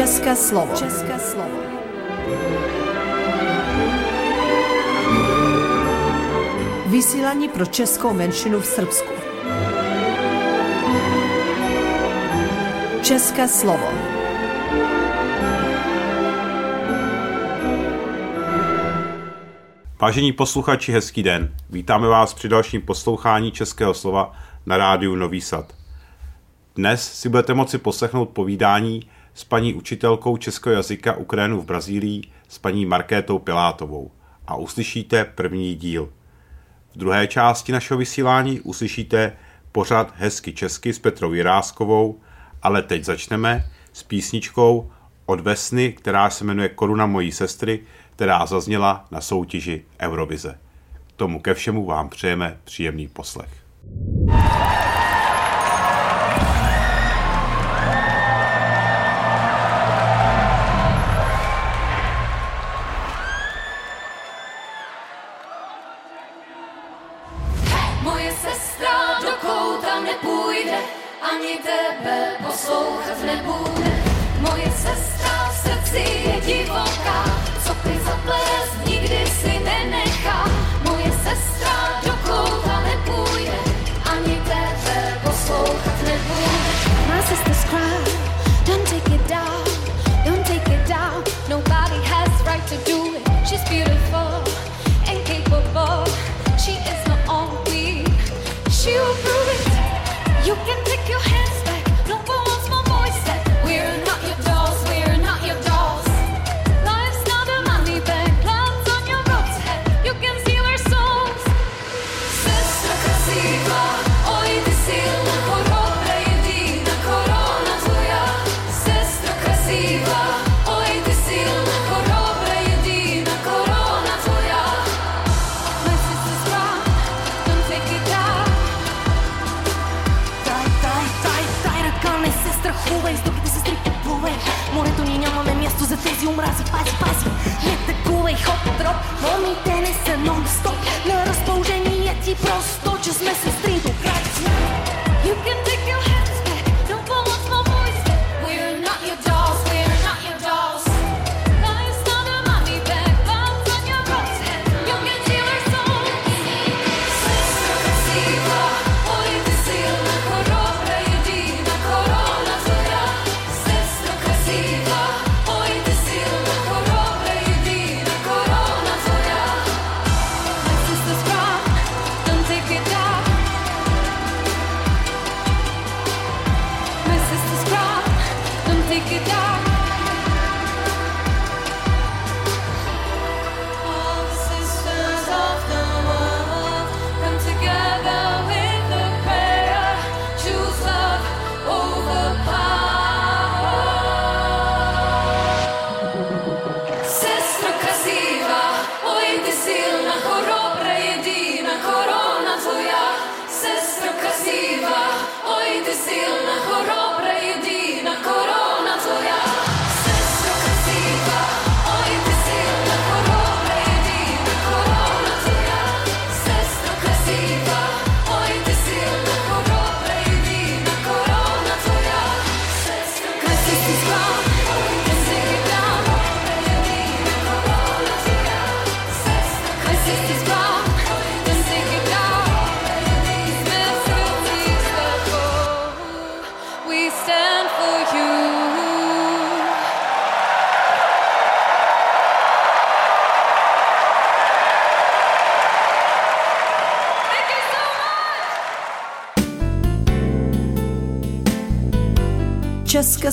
České slovo. České slovo. Vysílání pro českou menšinu v Srbsku. České slovo. Vážení posluchači, hezký den. Vítáme vás při dalším poslouchání Českého slova na rádiu Nový Sad. Dnes si budete moci poslechnout povídání s paní učitelkou českého jazyka Ukrajinu v Brazílii s paní Markétou Pilátovou a uslyšíte první díl. V druhé části našeho vysílání uslyšíte pořad Hezky česky s Petrou Jiráskovou, ale teď začneme s písničkou od Vesny, která se jmenuje Koruna mojí sestry, která zazněla na soutěži Eurovize. Tomu ke všemu vám přejeme příjemný poslech.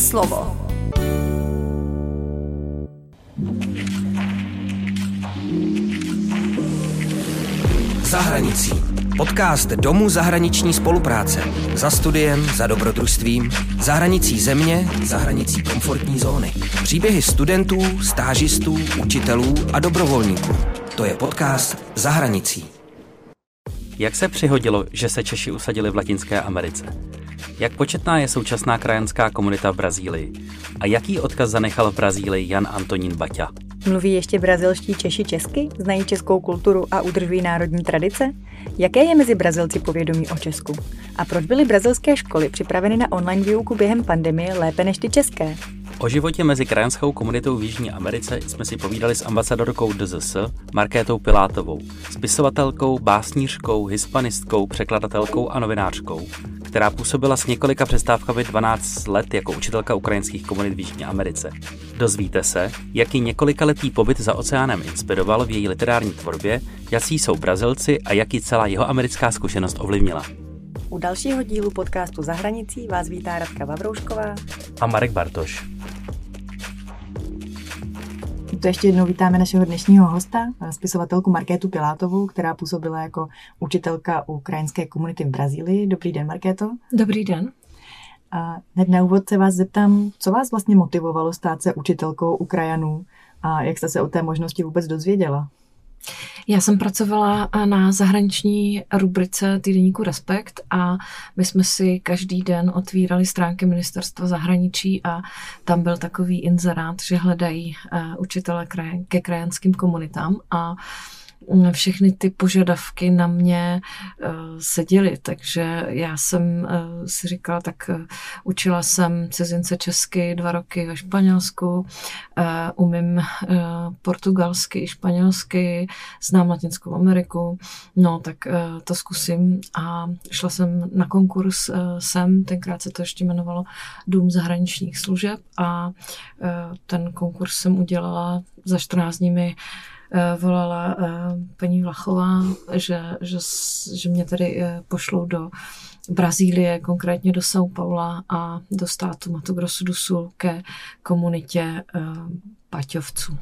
Slovo. Zahranicí. Podcast Domu zahraniční spolupráce. Za studiem, za dobrodružstvím, za hranicí země, za hranicí komfortní zóny. Příběhy studentů, stážistů, učitelů a dobrovolníků. To je podcast Zahranicí. Jak se přihodilo, že se Češi usadili v Latinské Americe? Jak početná je současná krajanská komunita v Brazílii? A jaký odkaz zanechal v Brazílii Jan Antonín Baťa? Mluví ještě brazilští Češi česky? Znají českou kulturu a udržují národní tradice? Jaké je mezi Brazilci povědomí o Česku? A proč byly brazilské školy připraveny na online výuku během pandemie lépe než ty české? O životě mezi krajanskou komunitou v Jižní Americe jsme si povídali s ambasadorkou DZS Markétou Pilátovou, spisovatelkou, básnířkou, hispanistkou, překladatelkou a novinářkou, která působila s několika přestávkami 12 let jako učitelka ukrajinských komunit v Jižní Americe. Dozvíte se, jaký několikaletý pobyt za oceánem inspiroval v její literární tvorbě, jaký jsou Brazilci a jaký celá jeho americká zkušenost ovlivnila. U dalšího dílu podcastu Za hranicí vás vítá Radka Vavroušková a Marek Bartoš. To ještě jednou vítáme našeho dnešního hosta, spisovatelku Markétu Pilátovou, která působila jako učitelka ukrajinské komunity v Brazílii. Dobrý den, Markéto. Dobrý den. A hned na úvod se vás zeptám, co vás vlastně motivovalo stát se učitelkou Ukrajanů a jak jste se o té možnosti vůbec dozvěděla? Já jsem pracovala na zahraniční rubrice týdeníku Respekt a my jsme si každý den otvírali stránky ministerstva zahraničí a tam byl takový inzerát, že hledají eh, učitele ke krajanským komunitám a všechny ty požadavky na mě eh, seděly, takže já jsem eh, si říkala, tak eh, učila jsem cizince česky dva roky ve Španělsku, umím portugalsky španělsky, znám Latinskou Ameriku, no tak to zkusím. A šla jsem na konkurs sem, tenkrát se to ještě jmenovalo Dům zahraničních služeb. A ten konkurs jsem udělala za 14 dní mi volala eh, paní Vlachová, že, že, že mě tady eh, pošlou do Brazílie, konkrétně do São Paula a do státu Mato Grosso do Sul ke komunitě Paťovců.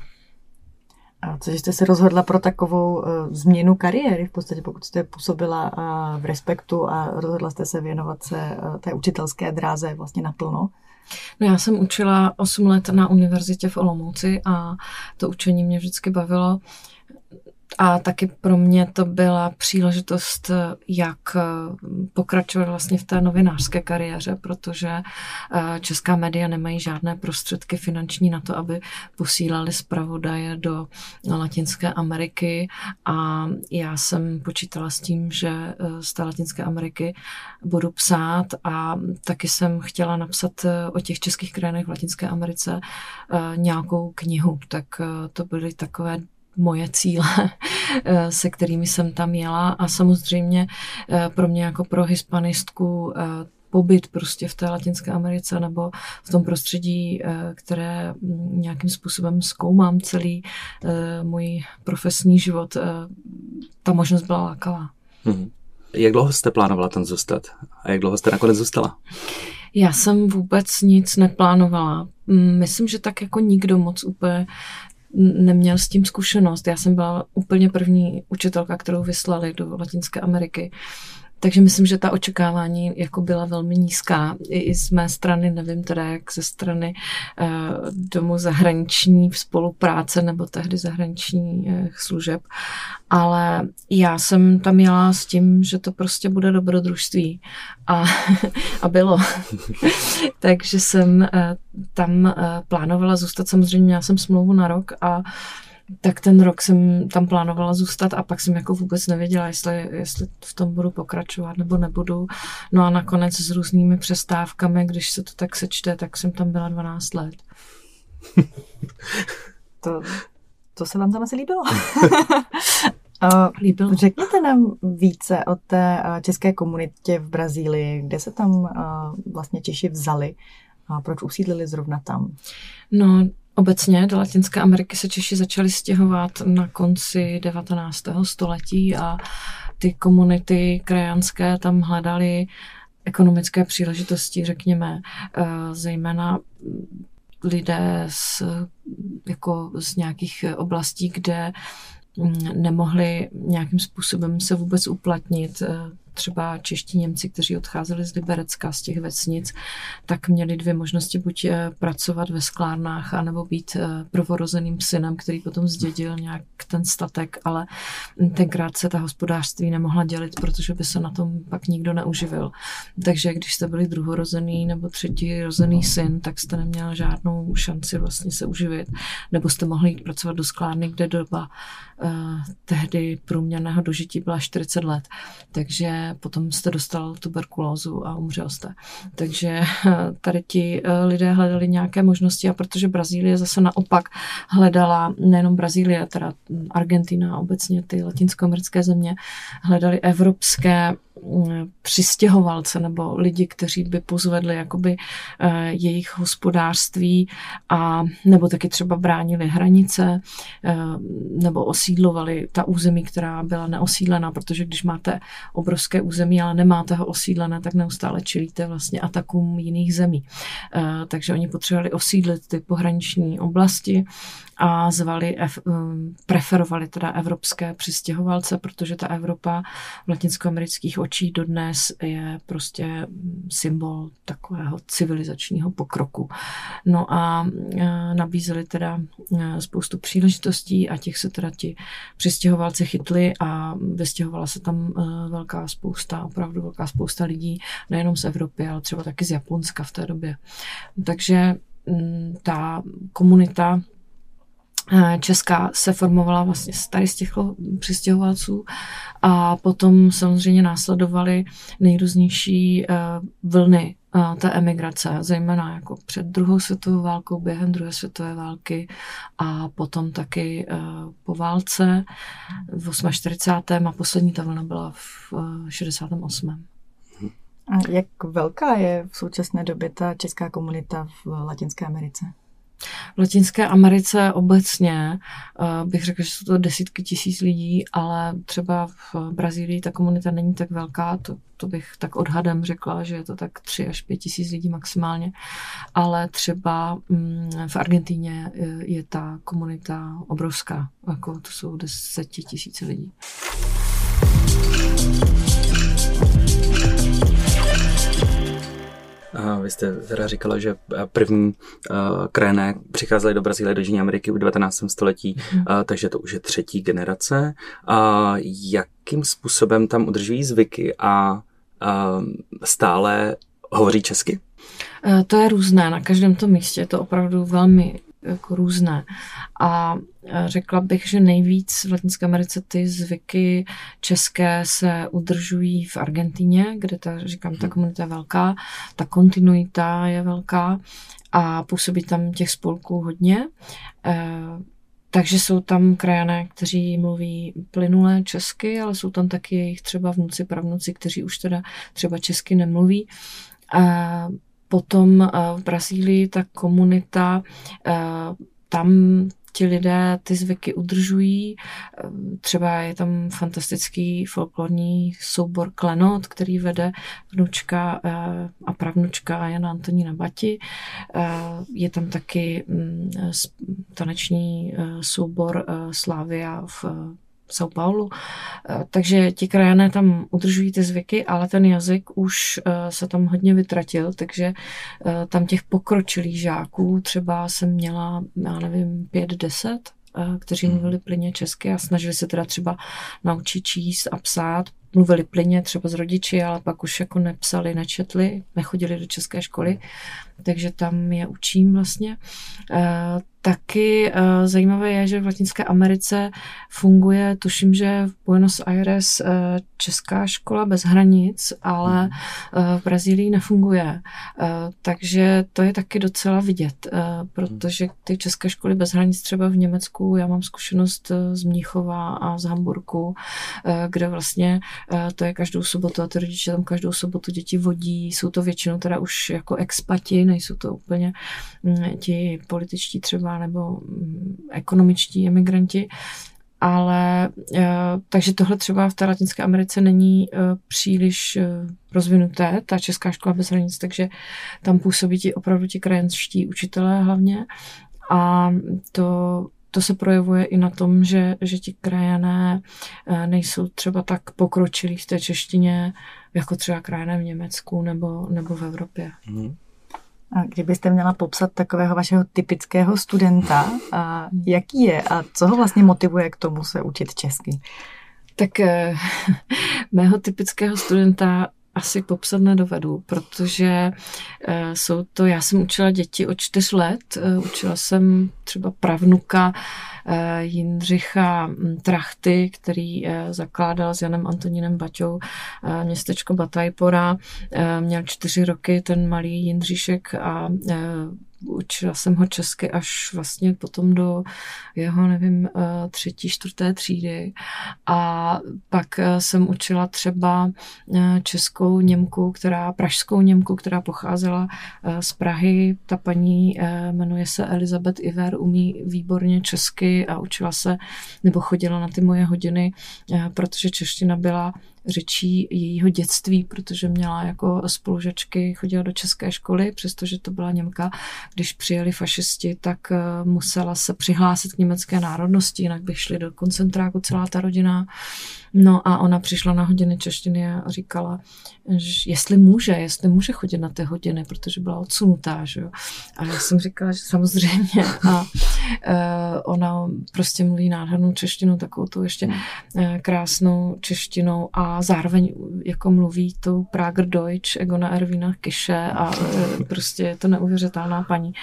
A co jste se rozhodla pro takovou uh, změnu kariéry, v podstatě pokud jste působila uh, v Respektu a rozhodla jste se věnovat se uh, té učitelské dráze vlastně naplno? No já jsem učila 8 let na univerzitě v Olomouci a to učení mě vždycky bavilo. A taky pro mě to byla příležitost, jak eh, pokračovat vlastně v té novinářské kariéře, protože eh, česká média nemají žádné prostředky finanční na to, aby posílali zpravodaje do Latinské Ameriky. A já jsem počítala s tím, že eh, z té Latinské Ameriky budu psát a taky jsem chtěla napsat o těch českých krajinách v Latinské Americe nějakou knihu, tak to byly takové moje cíle, eh, se kterými jsem tam jela a samozřejmě eh, pro mě jako pro hispanistku eh, pobyt prostě v té Latinské Americe nebo v tom prostředí, které mm, nějakým způsobem zkoumám celý můj profesní život, ta možnost byla lákavá. Hmm. Jak dlouho jste plánovala tam zůstat a jak dlouho jste nakonec zůstala? Já jsem vůbec nic neplánovala. Mm, myslím, že tak jako nikdo moc úplně neměl s tím zkušenost. Já jsem byla úplně první učitelka, kterou vyslali do Latinské Ameriky. Takže myslím, že ta očekávání jako byla velmi nízká. I, i z mé strany, nevím teda jak ze strany uh, domu zahraniční spolupráce nebo tehdy zahraničních uh, služeb. Ale já jsem tam jela s tím, že to prostě bude dobrodružství. A, a bylo. Takže jsem uh, tam uh, plánovala zůstat. Samozřejmě měla jsem smlouvu na rok a tak ten rok jsem tam plánovala zůstat a pak jsem jako vůbec nevěděla, jestli, jestli v tom budu pokračovat nebo nebudu. No a nakonec s různými přestávkami, když se to tak sečte, tak jsem tam byla 12 let. to, to se vám tam asi líbilo. Líbilo. Řekněte nám více o té české komunitě v Brazílii, kde se tam vlastně Češi vzali a proč usídlili zrovna tam? No, Obecně do Latinské Ameriky se Češi začali stěhovat na konci 19. století a ty komunity krajanské tam hledali ekonomické příležitosti, řekněme, eh, zejména lidé z, jako z nějakých oblastí, kde mm, nemohli nějakým způsobem se vůbec uplatnit eh, třeba čeští Němci, kteří odcházeli z Liberecka, z těch vesnic, tak měli dvě možnosti, buď eh, pracovat ve sklárnách, anebo být eh, prvorozeným synem, který potom zdědil nějak ten statek, ale tenkrát se ta hospodářství nemohla dělit, protože by se na tom pak nikdo neuživil. Takže když jste byli druhorozený nebo třetí rozený syn, tak jste neměl žádnou šanci vlastně se uživit, nebo jste mohli jít pracovat do sklárny, kde doba eh, tehdy průměrného dožití byla 40 let. Takže potom jste dostal tuberkulózu a umřel jste. Takže tady ti lidé hledali nějaké možnosti a protože Brazílie zase naopak hledala, nejenom Brazílie, teda Argentina, obecně ty latinskoamerické země, hledali evropské mm, přistěhovalce nebo lidi, kteří by pozvedli jakoby eh, jejich hospodářství a nebo taky třeba bránili hranice eh, nebo osídlovali ta území, která byla neosídlená, protože když máte obrovské území, ale nemáte ho osídlené, tak neustále čelíte vlastně atakům jiných zemí. Eh, takže oni potřebovali osídlit ty pohraniční oblasti a zvali, preferovali teda evropské přistěhovalce, protože ta Evropa v latinskoamerických očích dodnes je prostě symbol takového civilizačního pokroku. No a e, nabízeli teda spoustu příležitostí a těch se teda ti přistěhovalci chytli a vystěhovala se tam velká spousta, opravdu velká spousta lidí, nejenom z Evropy, ale třeba taky z Japonska v té době. Takže ta komunita česká se formovala vlastně tady z těch přistěhovalců a potom samozřejmě následovaly nejrůznější eh, vlny eh, té emigrace, zejména jako před druhou světovou válkou, během druhé světové války a potom taky po válce v 48. a poslední ta vlna byla v 68. A jak velká je v současné době ta česká komunita v Latinské Americe? V Latinské Americe obecně uh, bych řekla, že jsou to desítky tisíc lidí, ale třeba v Brazílii ta komunita není tak velká, to, to bych tak odhadem řekla, že je to tak tři až pět tisíc lidí maximálně, ale třeba um, v Argentíně je, je ta komunita obrovská, jako to jsou desetitisíce lidí. Vy jste teda říkala, že eh, první uh, krajené přicházeli do Brazílie, do Jižní Ameriky v 19. století, mm. uh, takže to už je třetí generace. Jakým způsobem tam udržují zvyky a stále hovoří česky? To je různé, na každém tom místě je to opravdu velmi jako různé. A řekla bych, že nejvíc v Latinské Americe ty zvyky české se udržují v Argentíně, kde ta, říkám, ta komunita je velká, ta kontinuita je velká a působí tam těch spolků hodně. E, takže jsou tam krajané, kteří mluví plynulé česky, ale jsou tam taky jejich třeba vnuci, pravnuci, kteří už teda třeba česky nemluví. Potom eh, v Brazílii ta komunita, eh, tam ti lidé ty zvyky udržují. Eh, třeba je tam fantastický folklorní soubor Klenot, který vede vnučka a pravnučka Jana Antonína Bati. Je tam taky mm, taneční soubor Slávia v São Paulo. Eh, takže ti krajané tam udržují ty zvyky, ale ten jazyk už eh, se tam hodně vytratil, takže eh, tam těch pokročilých žáků třeba jsem měla, já nevím, pět, deset, kteří hmm. mluvili plyně česky a snažili se teda třeba naučit číst a psát. Mluvili plyně třeba s rodiči, ale pak už jako nepsali, nečetli, nechodili do české školy, takže tam je učím vlastně. Taky uh, zajímavé je, že v Latinské Americe funguje, tuším, že v Buenos Aires uh, česká škola bez hranic, ale uh, v Brazílii nefunguje. Uh, takže to je taky docela vidět, uh, protože ty české školy bez hranic třeba v Německu, já mám zkušenost z Mnichova a z Hamburku, uh, kde vlastně uh, to je každou sobotu a ty rodiče tam každou sobotu děti vodí, jsou to většinou teda už jako expati, nejsou to úplně um, ti političtí třeba nebo mm, ekonomičtí emigranti, ale eh, takže tohle třeba v té Latinské Americe není eh, příliš eh, rozvinuté, ta Česká škola bez hranic, takže tam působí ti opravdu ti krajenští učitelé hlavně a to to se projevuje i na tom, že, že ti krajané nejsou třeba tak pokročilí v té češtině, jako třeba krajané v Německu nebo, nebo v Evropě. Mm. A kdybyste měla popsat takového vašeho typického studenta, a jaký je a co ho vlastně motivuje k tomu se učit česky? Tak eh, mého typického studenta asi popsat nedovedu, protože eh, jsou to, já jsem učila děti od čtyř let, eh, učila jsem třeba pravnuka Jindřicha hm, Trachty, který zakládal s Janem Antonínem Baťou městečko Batajpora. Měl čtyři roky ten malý Jindříšek a učila jsem ho česky až vlastně potom do jeho, nevím, eh, třetí, čtvrté třídy. A pak eh, jsem učila třeba eh, českou Němku, která, pražskou Němku, která pocházela z Prahy. Ta paní jmenuje se Elizabeth Iver, umí výborně česky a učila se, nebo chodila na ty moje hodiny, protože čeština byla řečí jejího dětství, protože měla jako spolužačky, chodila do české školy, přestože to byla Němka. Když přijeli fašisti, tak eh, musela se přihlásit k německé národnosti, jinak by šli do koncentráku celá ta rodina. No a ona přišla na hodiny češtiny a říkala, že jestli může, jestli může chodit na ty hodiny, protože byla odsunutá, že jo. A já jsem říkala, že samozřejmě. A uh, ona prostě mluví nádhernou češtinu, takovou tu ještě uh, krásnou češtinou a zároveň jako mluví tou Prager Deutsch Egona Ervina Kiše a uh, prostě je to neuvěřitelná paní.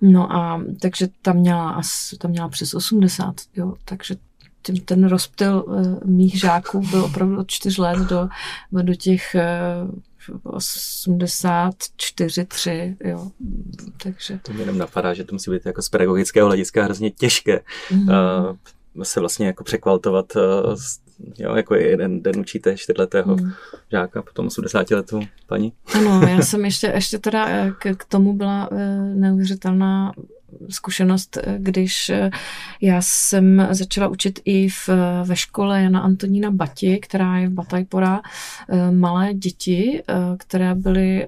No a takže tam měla, tam měla přes 80, jo, takže tím, ten rozptyl uh, mých žáků byl opravdu od čtyř let do, do těch uh, 84, 3, jo. Takže... To mě jenom napadá, že to musí být jako z pedagogického hlediska hrozně těžké mm. uh, se vlastně jako překvaltovat uh, jo, jako jeden den učíte čtyřletého mm. žáka, potom 80 letou paní. Ano, já jsem ještě, ještě teda k, k tomu byla neuvěřitelná zkušenost, eh, když eh, já jsem začala učit i v, ve škole Jana Antonína Bati, která je v Batajpora, eh, malé děti, které byly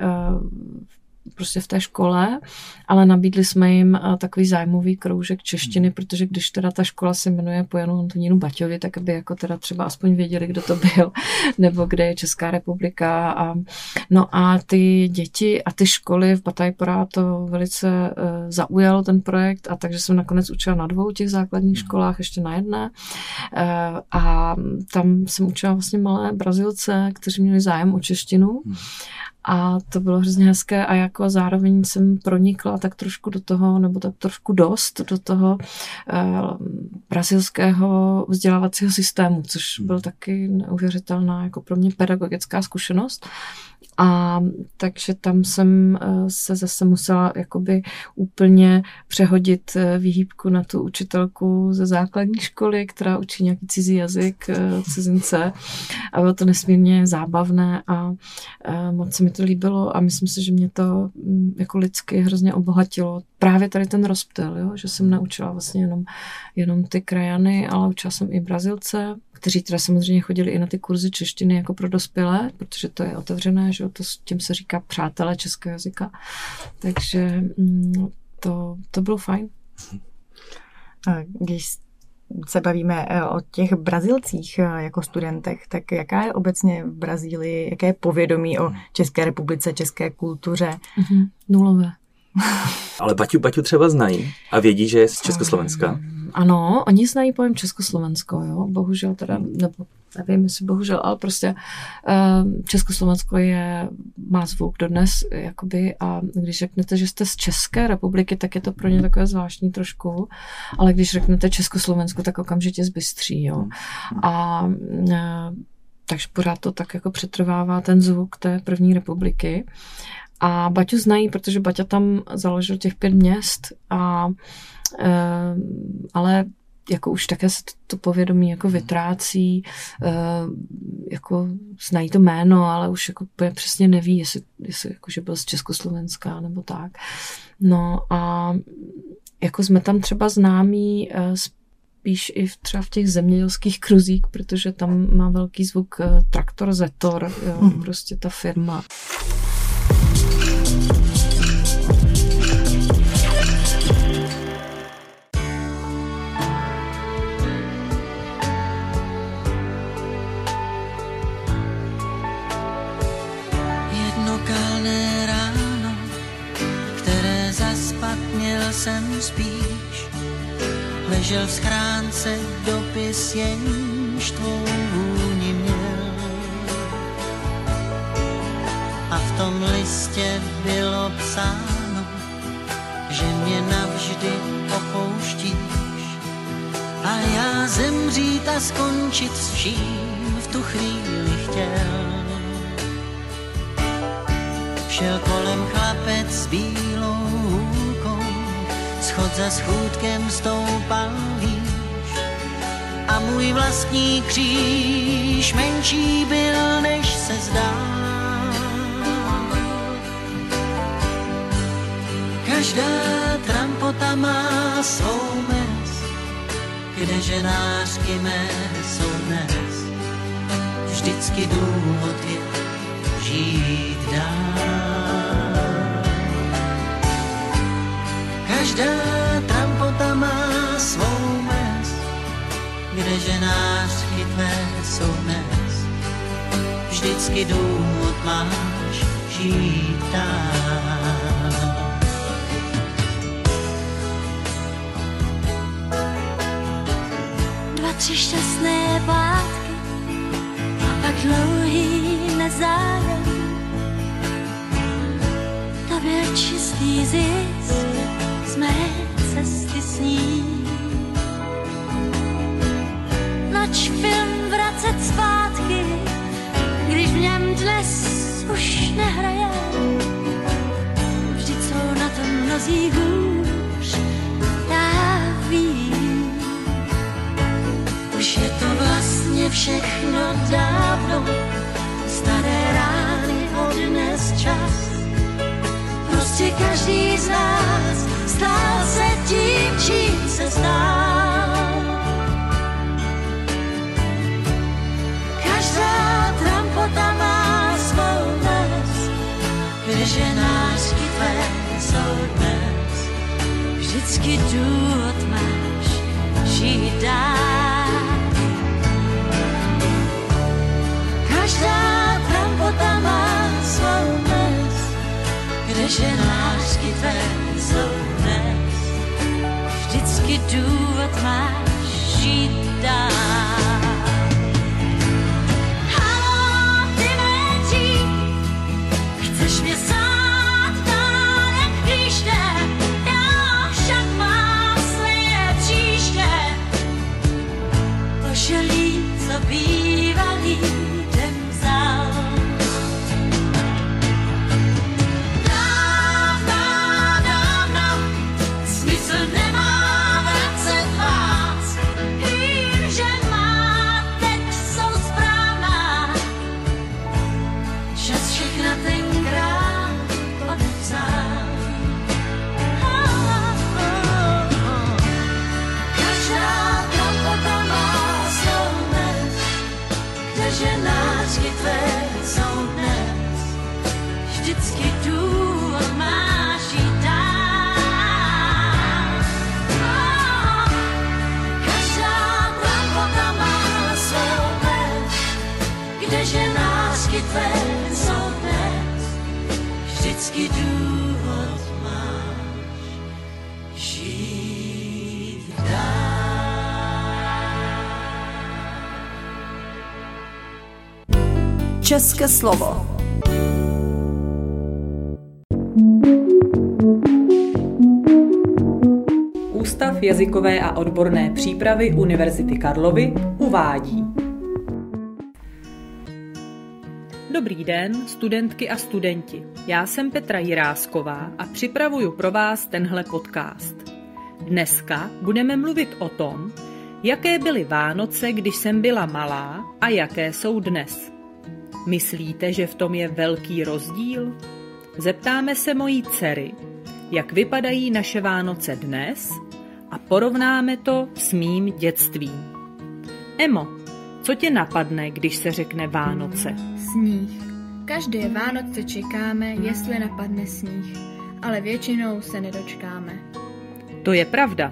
prostě v té škole, ale nabídli jsme jim eh, takový zájmový kroužek češtiny, hmm. protože když teda ta škola se jmenuje po Janu Antonínu Baťovi, tak aby jako teda třeba aspoň věděli, kdo to byl, nebo kde je Česká republika. A, no a ty děti a ty školy v Batajpora to velice uh, zaujalo ten projekt a takže jsem nakonec učila na dvou těch základních hmm. školách, ještě na jedné. Uh, a tam jsem učila vlastně malé Brazilce, kteří měli zájem o češtinu. Hmm. A to bylo hrozně hezké a jako zároveň jsem pronikla tak trošku do toho, nebo tak trošku dost do toho uh, brazilského vzdělávacího systému, což byl taky neuvěřitelná jako pro mě pedagogická zkušenost. A takže tam jsem eh, se zase musela jakoby úplně přehodit eh, výhýbku na tu učitelku ze základní školy, která učí nějaký cizí jazyk, eh, cizince. A bylo to nesmírně zábavné a moc se mi to líbilo a myslím si, že mě to mm, jako lidsky hrozně obohatilo. Právě tady ten rozptyl, jo? že jsem naučila vlastně jenom, jenom ty krajany, ale učila jsem i Brazilce, kteří teda samozřejmě chodili i na ty kurzy češtiny jako pro dospělé, protože to je otevřené, že to s tím se říká přátelé českého jazyka. Takže mm, to, to bylo fajn. Když se bavíme e, o těch Brazilcích e, jako studentech, tak jaká je obecně v Brazílii, jaké je povědomí o České republice, české kultuře? Mm-hmm. Nulové. Ale Baťu, Baťu třeba znají a vědí, že je z Československa. Ano, oni znají pojem Československo, jo, bohužel teda, nebo nevím, jestli bohužel, ale prostě uh, Československo je, má zvuk dodnes, jakoby, a když řeknete, že jste z České republiky, tak je to pro ně takové zvláštní trošku, ale když řeknete Československo, tak okamžitě zbystří, jo. A uh, takže pořád to tak jako přetrvává ten zvuk té první republiky. A Baťu znají, protože Baťa tam založil těch pět měst, a, e, ale jako už také se to, to povědomí jako vytrácí, e, jako znají to jméno, ale už jako přesně neví, jestli, jestli jako, že byl z Československa nebo tak. No a jako jsme tam třeba známí e, spíš i v, třeba v těch zemědělských kruzích, protože tam má velký zvuk e, traktor Zetor, jo, mm. prostě ta firma. Jsem spíš ležel v schránce dopis, jenž tvou vůni měl. A v tom listě bylo psáno, že mě navždy opouštíš a já zemřít a skončit s čím v tu chvíli chtěl. Šel kolem chlapec bílou schod za schůdkem stoupal výš a můj vlastní kříž menší byl, než se zdá. Každá trampota má svou mes, kde ženářky mé jsou dnes. Vždycky důvod je žít dál. Každá trampota má svou mes, kde ženářky tvé jsou dnes. Vždycky důvod máš žít dál. Dva, tři šťastné pátky a pak dlouhý nezájem. To byl čistý zisk mé cesty s ní. Nač film vracet zpátky, když v něm dnes už nehraje. Vždyť jsou na tom mnozí hůř, já vím. Už je to vlastně všechno dávno, Vždycky důvod máš žít. Každá trampota má svou mes, kde ženářky tvé jsou dnes. Vždycky důvod máš žít Thank you. České slovo. Ústav jazykové a odborné přípravy Univerzity Karlovy uvádí. Dobrý den, studentky a studenti. Já jsem Petra Jirásková a připravuju pro vás tenhle podcast. Dneska budeme mluvit o tom, jaké byly Vánoce, když jsem byla malá a jaké jsou dnes. Myslíte, že v tom je velký rozdíl? Zeptáme se mojí dcery, jak vypadají naše Vánoce dnes a porovnáme to s mým dětstvím. Emo, co tě napadne, když se řekne Vánoce? Sníh. Každé Vánoce čekáme, jestli napadne sníh, ale většinou se nedočkáme. To je pravda.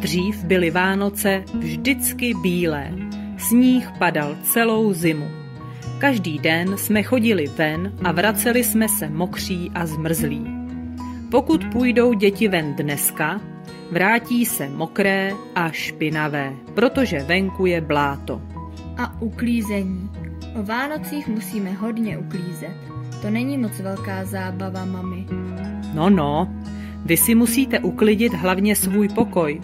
Dřív byly Vánoce vždycky bílé. Sníh padal celou zimu. Každý den jsme chodili ven a vraceli jsme se mokří a zmrzlí. Pokud půjdou děti ven dneska, vrátí se mokré a špinavé, protože venku je bláto. A uklízení. O Vánocích musíme hodně uklízet. To není moc velká zábava, mami. No, no, vy si musíte uklidit hlavně svůj pokoj.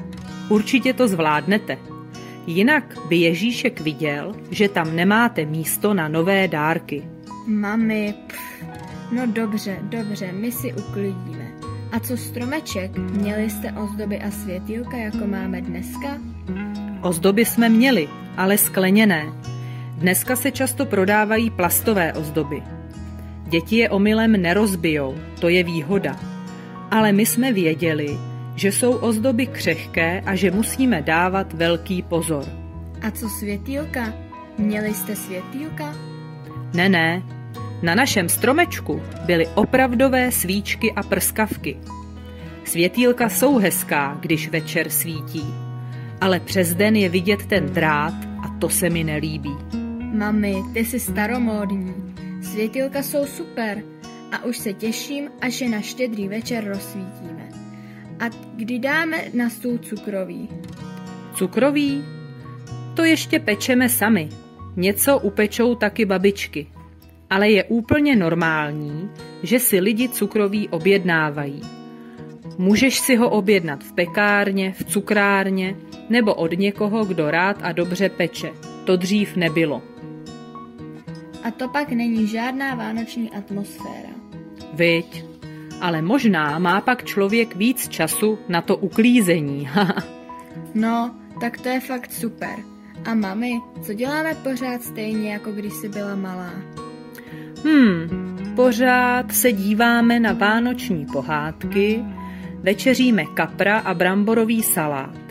Určitě to zvládnete. Jinak by Ježíšek viděl, že tam nemáte místo na nové dárky. Mami, pff, no dobře, dobře, my si uklidíme. A co stromeček? Měli jste ozdoby a světýlka, jako máme dneska? Ozdoby jsme měli, ale skleněné. Dneska se často prodávají plastové ozdoby. Děti je omylem nerozbijou, to je výhoda. Ale my jsme věděli, že jsou ozdoby křehké a že musíme dávat velký pozor. A co světýlka? Měli jste světýlka? Ne, ne. Na našem stromečku byly opravdové svíčky a prskavky. Světýlka jsou hezká, když večer svítí, ale přes den je vidět ten drát a to se mi nelíbí. Mami, ty jsi staromódní. Světýlka jsou super a už se těším, až je na štědrý večer rozsvítíme. A kdy dáme na stůl cukrový? Cukrový? To ještě pečeme sami. Něco upečou taky babičky. Ale je úplně normální, že si lidi cukroví objednávají. Můžeš si ho objednat v pekárně, v cukrárně nebo od někoho, kdo rád a dobře peče. To dřív nebylo. A to pak není žádná vánoční atmosféra. Viď? Ale možná má pak člověk víc času na to uklízení. no, tak to je fakt super. A mami, co děláme pořád stejně, jako když jsi byla malá? Hmm, pořád se díváme na vánoční pohádky, večeříme kapra a bramborový salát.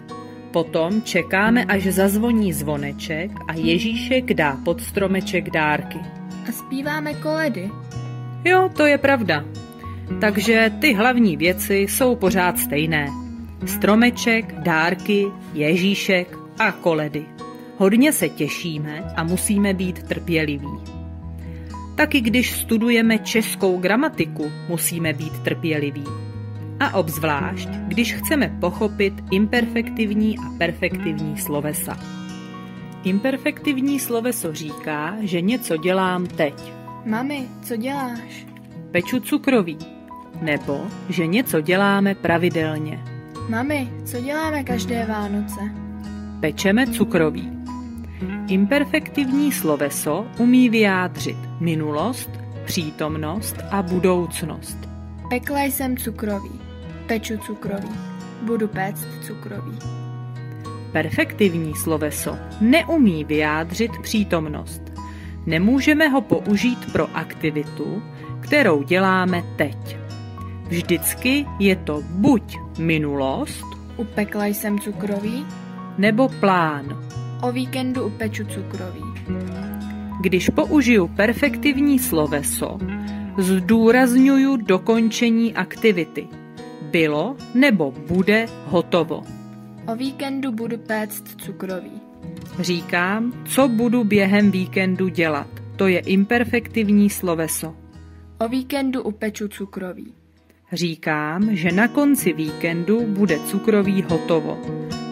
Potom čekáme, až zazvoní zvoneček a Ježíšek dá pod stromeček dárky. A zpíváme koledy. Jo, to je pravda. Takže ty hlavní věci jsou pořád stejné. Stromeček, dárky, Ježíšek a koledy. Hodně se těšíme a musíme být trpěliví. Taky když studujeme českou gramatiku, musíme být trpěliví. A obzvlášť, když chceme pochopit imperfektivní a perfektivní slovesa. Imperfektivní sloveso říká, že něco dělám teď. Mami, co děláš? Peču cukroví. Nebo, že něco děláme pravidelně. Mami, co děláme každé Vánoce? Pečeme cukroví. Imperfektivní sloveso umí vyjádřit minulost, přítomnost a budoucnost. Pekla jsem cukroví. Peču cukroví. Budu péct cukroví. Perfektivní sloveso neumí vyjádřit přítomnost. Nemůžeme ho použít pro aktivitu, kterou děláme teď. Vždycky je to buď minulost, upekla jsem cukroví, nebo plán. O víkendu upeču cukroví. Když použiju perfektivní sloveso, zdůrazňuju dokončení aktivity. Bylo nebo bude hotovo. O víkendu budu péct cukroví. Říkám, co budu během víkendu dělat. To je imperfektivní sloveso. O víkendu upeču cukroví. Říkám, že na konci víkendu bude cukroví hotovo.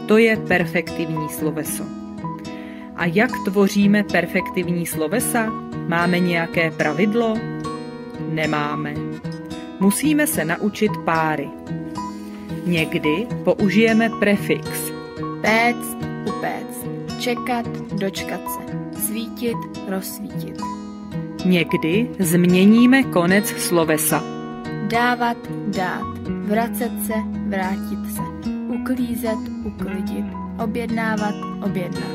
To je perfektivní sloveso. A jak tvoříme perfektivní slovesa? Máme nějaké pravidlo? Nemáme. Musíme se naučit páry. Někdy použijeme prefix. Péct, upéct. Čekat, dočkat se. Svítit, rozsvítit. Někdy změníme konec slovesa. Dávat, dát. Vracet se, vrátit se. Uklízet, uklidit. Objednávat, objednat.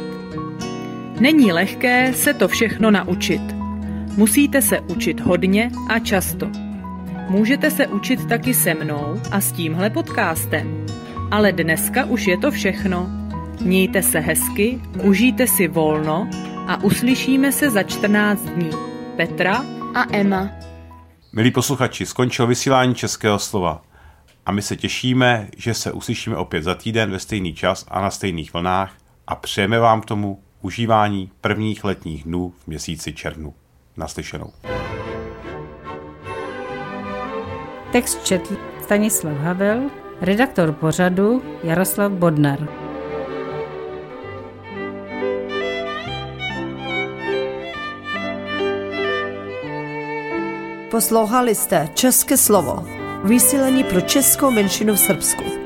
Není lehké se to všechno naučit. Musíte se učit hodně a často. Můžete se učit taky se mnou a s tímhle podcastem. Ale dneska už je to všechno. Mějte se hezky, užijte si volno a uslyšíme se za 14 dní. Petra a Emma. Milí posluchači, skončil vysílání Českého slova. A my se těšíme, že se uslyšíme opět za týden ve stejný čas a na stejných vlnách a přejeme vám k tomu užívání prvních letních dnů v měsíci červnu. Naslyšenou. Text četl Stanislav Havel, redaktor pořadu Jaroslav Bodnar. Poslouchali jste České slovo, vysílení pro českou menšinu v Srbsku.